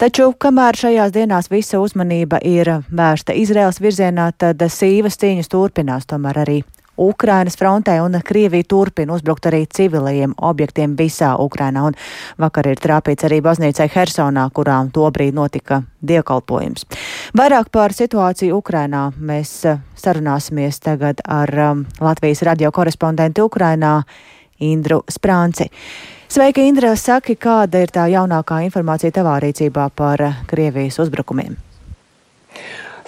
Taču, kamēr šajās dienās visa uzmanība ir vērsta Izraels virzienā, tad sīvas cīņas turpinās tomēr arī Ukrainas frontē, un Krievija turpina uzbrukt arī civilajiem objektiem visā Ukrainā. Un vakar ir trāpīts arī baznīcai Hersonā, kurā tobrīd notika dievkalpojums. Vairāk par situāciju Ukrainā mēs sarunāsimies tagad ar um, Latvijas radio korespondentu Ukrainā Indru Sprānci. Sveika, Indra! Saki, kāda ir tā jaunākā informācija tavā rīcībā par Krievijas uzbrukumiem?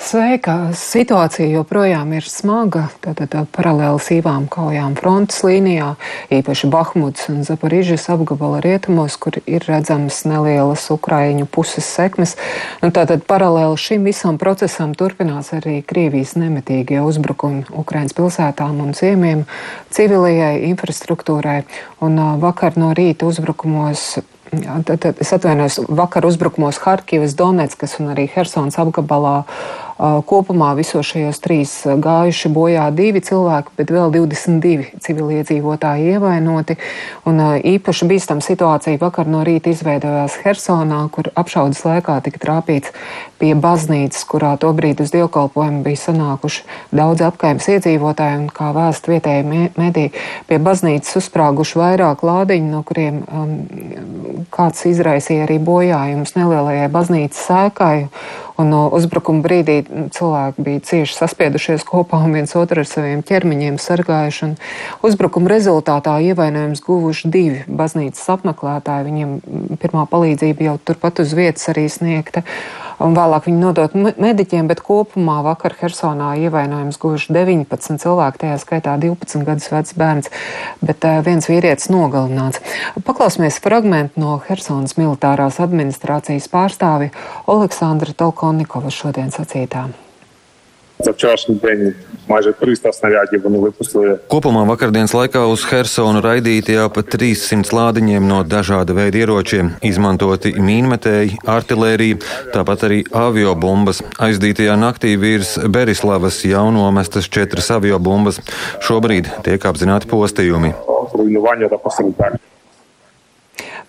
Sveika! Situācija joprojām ir smaga. Tātad paralēli sīvām kaujām frontes līnijā, īpaši Bahmuds un Zaporižas apgabala rietumos, kur ir redzamas nelielas Ukraiņu puses sekmes. Un tātad paralēli šim visam procesam turpinās arī Krievijas nemetīgie uzbrukumi Ukraiņas pilsētām un ciemiem, civilajai infrastruktūrai. Un vakar no rīta uzbrukumos Tad, tad es atvainojos, vakar uzbrukumos Harkivas, Donetskas un arī Hersons apgabalā Kopumā visos šajos trīs gājuši bojā divi cilvēki, bet vēl 22 civiliedzīvotāji ievainoti. Un īpaši bīstama situācija vakar no rīta izveidojās Hersonā, kur apšaudas laikā tika trāpīts pie baznīcas, kurā tobrīd uz dievkalpojumu bija sanākuši daudz apkaimes iedzīvotāji, un kā vēst vietēji mediji, pie baznīcas uzsprāguši vairāk lādiņu, no kuriem um, kāds izraisīja arī bojājumus nelielajai baznīcas sēkai. Un no uzbrukuma brīdī cilvēki bija cieši saspiedušies kopā un viens otru ar saviem ķermeņiem sargājuši. Uzbrukuma rezultātā ievainojums guvuši divi baznīcas apmeklētāji. Viņiem pirmā palīdzība jau turpat uz vietas arī sniegta un vēlāk viņi nodot mediķiem, bet kopumā vakar Hersonā ievainojums guvuši 19 cilvēki, tajā skaitā 12 gadus vecs bērns, bet viens vīrietis nogalināts. Paklausīsimies fragment no Hersonas militārās administrācijas pārstāvi Aleksandra Tolkonikova šodien sacītām. За вчорашній день майже 300 снарядів вони випустили. Kopumā vakardienas laikā uz Hersonu raidīti jau pat 300 lādiņiem no dažāda veida ieročiem, izmantoti mīnmetēji, artilērija, tāpat arī aviobumbas. Aizdītajā naktī virs Berislavas jau nomestas četras aviobumbas. Šobrīd tiek apzināti postījumi. Руйнування та постраждання.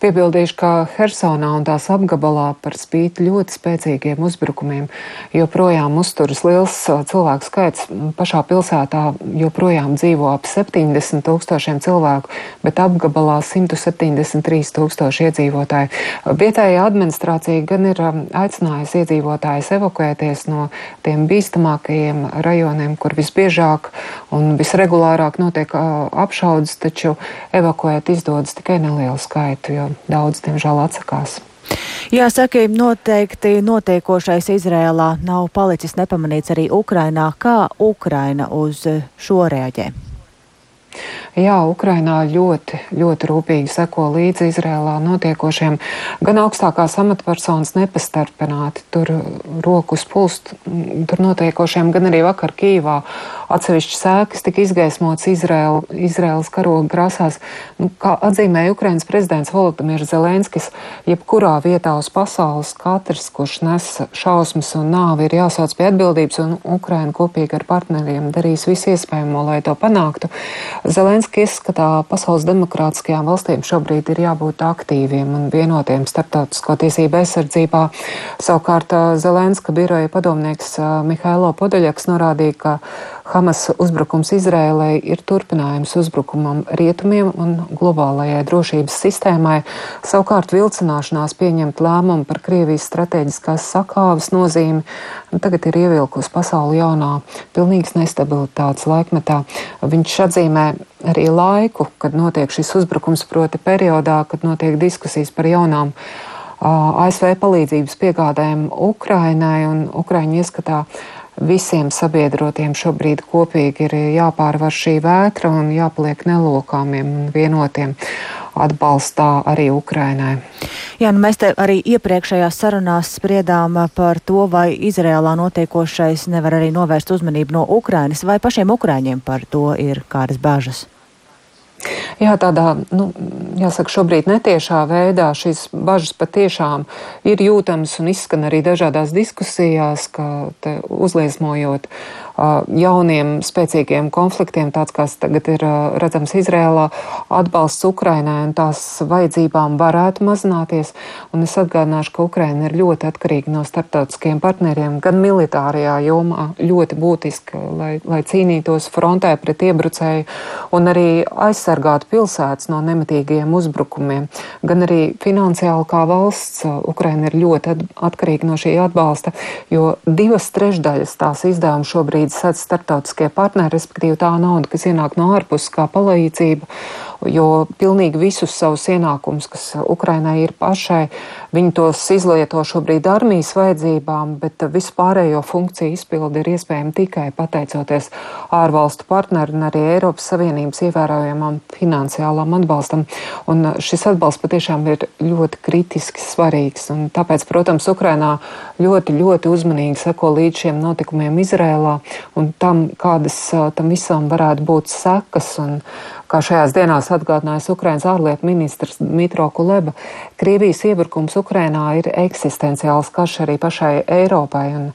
Piebildīšu, ka Hersonā un tās apgabalā par spīti ļoti spēcīgiem uzbrukumiem joprojām uzturas liels cilvēku skaits. Pašā pilsētā joprojām dzīvo ap 70 tūkstošiem cilvēku, bet apgabalā 173 tūkstoši iedzīvotāji. Vietējā administrācija gan ir aicinājusi iedzīvotājus evakuēties no tiem bīstamākajiem rajoniem, kur visbiežāk un visregulārāk notiek apšaudas, taču evakuēt izdodas tikai nelielu skaitu, daudz, diemžēl, atsakās. Jāsaka, noteikti notiekošais Izrēlā nav palicis nepamanīts arī Ukrainā. Kā Ukraina uz šo reaģē? Jā, Ukrainā ļoti, ļoti rūpīgi seko līdzi Izrēlā notiekošiem. Gan augstākās amatpersonas nepastarpināti tur rokas pulst tur notiekošiem, gan arī vakar Kīvā atsevišķi sēkas tika izgaismots Izrēla, Izrēlas karoga krāsās. Nu, kā atzīmēja Ukrainas prezidents Volodimirs Zelenskis, jebkurā vietā uz pasaules katrs, kurš nes šausmas un nāvi, ir jāsauc pie atbildības, un Ukraina kopīgi ar partneriem darīs visu iespējamo, lai to panāktu. Zelenski izskatā pasaules demokrātiskajām valstīm šobrīd ir jābūt aktīviem un vienotiem starptautisko tiesību aizsardzībā. Savukārt Zelenska biroja padomnieks Mihailo Podaļaks norādīja, ka Hamas uzbrukums Izrēlai ir turpinājums uzbrukumam rietumiem un globālajai drošības sistēmai. Savukārt vilcināšanās pieņemt lēmumu par Krievijas strateģiskās sakāves nozīmi tagad ir ievilkusi pasauli jaunā, pilnīgas nestabilitātes laikmetā. Viņš atzīmē arī laiku, kad notiek šis uzbrukums, proti periodā, kad notiek diskusijas par jaunām ASV palīdzības piegādēm Ukrainai un Ukraiņu ieskatā visiem sabiedrotiem šobrīd kopīgi ir jāpārvar šī vētra un jāpaliek nelokāmiem un vienotiem atbalstā arī Ukrainai. Jā, nu mēs te arī iepriekšējās sarunās spriedām par to, vai Izrēlā notiekošais nevar arī novērst uzmanību no Ukrainas, vai pašiem Ukraiņiem par to ir kādas bažas. Jā, tādā, nu, jāsaka, šobrīd netiešā veidā šīs bažas patiešām ir jūtamas un izskan arī dažādās diskusijās, ka uzliesmojot jauniem spēcīgiem konfliktiem, tāds kāds tagad ir redzams Izrēlā, atbalsts Ukrainai un tās vajadzībām varētu mazināties. Un es atgādināšu, ka Ukraina ir ļoti atkarīga no starptautiskiem partneriem, gan militārajā jomā ļoti būtiski, lai, lai cīnītos frontē pret iebrucēju un arī aizsargātu pilsētas no nemitīgiem uzbrukumiem, gan arī finansiāli kā valsts Ukraina ir ļoti atkarīga no šī atbalsta, jo divas trešdaļas tās izdevuma šobrīd sedz starptautiskie partneri, respektīvi tā nauda, kas ienāk no ārpuses kā palīdzība, jo pilnīgi visus savus ienākumus, kas Ukrainai ir pašai, viņi tos izlieto šobrīd armijas vajadzībām, bet vispārējo funkciju izpildi ir iespējama tikai pateicoties ārvalstu partneru un arī Eiropas Savienības ievērojamam finansiālam atbalstam. Un šis atbalsts patiešām ir ļoti kritiski svarīgs. Un tāpēc, protams, Ukrainā ļoti, ļoti uzmanīgi seko līdz šiem notikumiem Izrēlā un tam, kādas tam visam varētu būt sekas. Un, kā šajās dienās atgādinājis Ukrainas ārlietu ministrs Dmitro Kuleba, Krievijas iebrukums Ukrainā ir eksistenciāls karš arī pašai Eiropai, un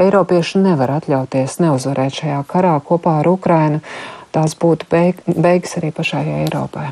Eiropieši nevar atļauties neuzvarēt šajā karā kopā ar Ukrainu. Tās būtu beig beigas arī pašai Eiropai.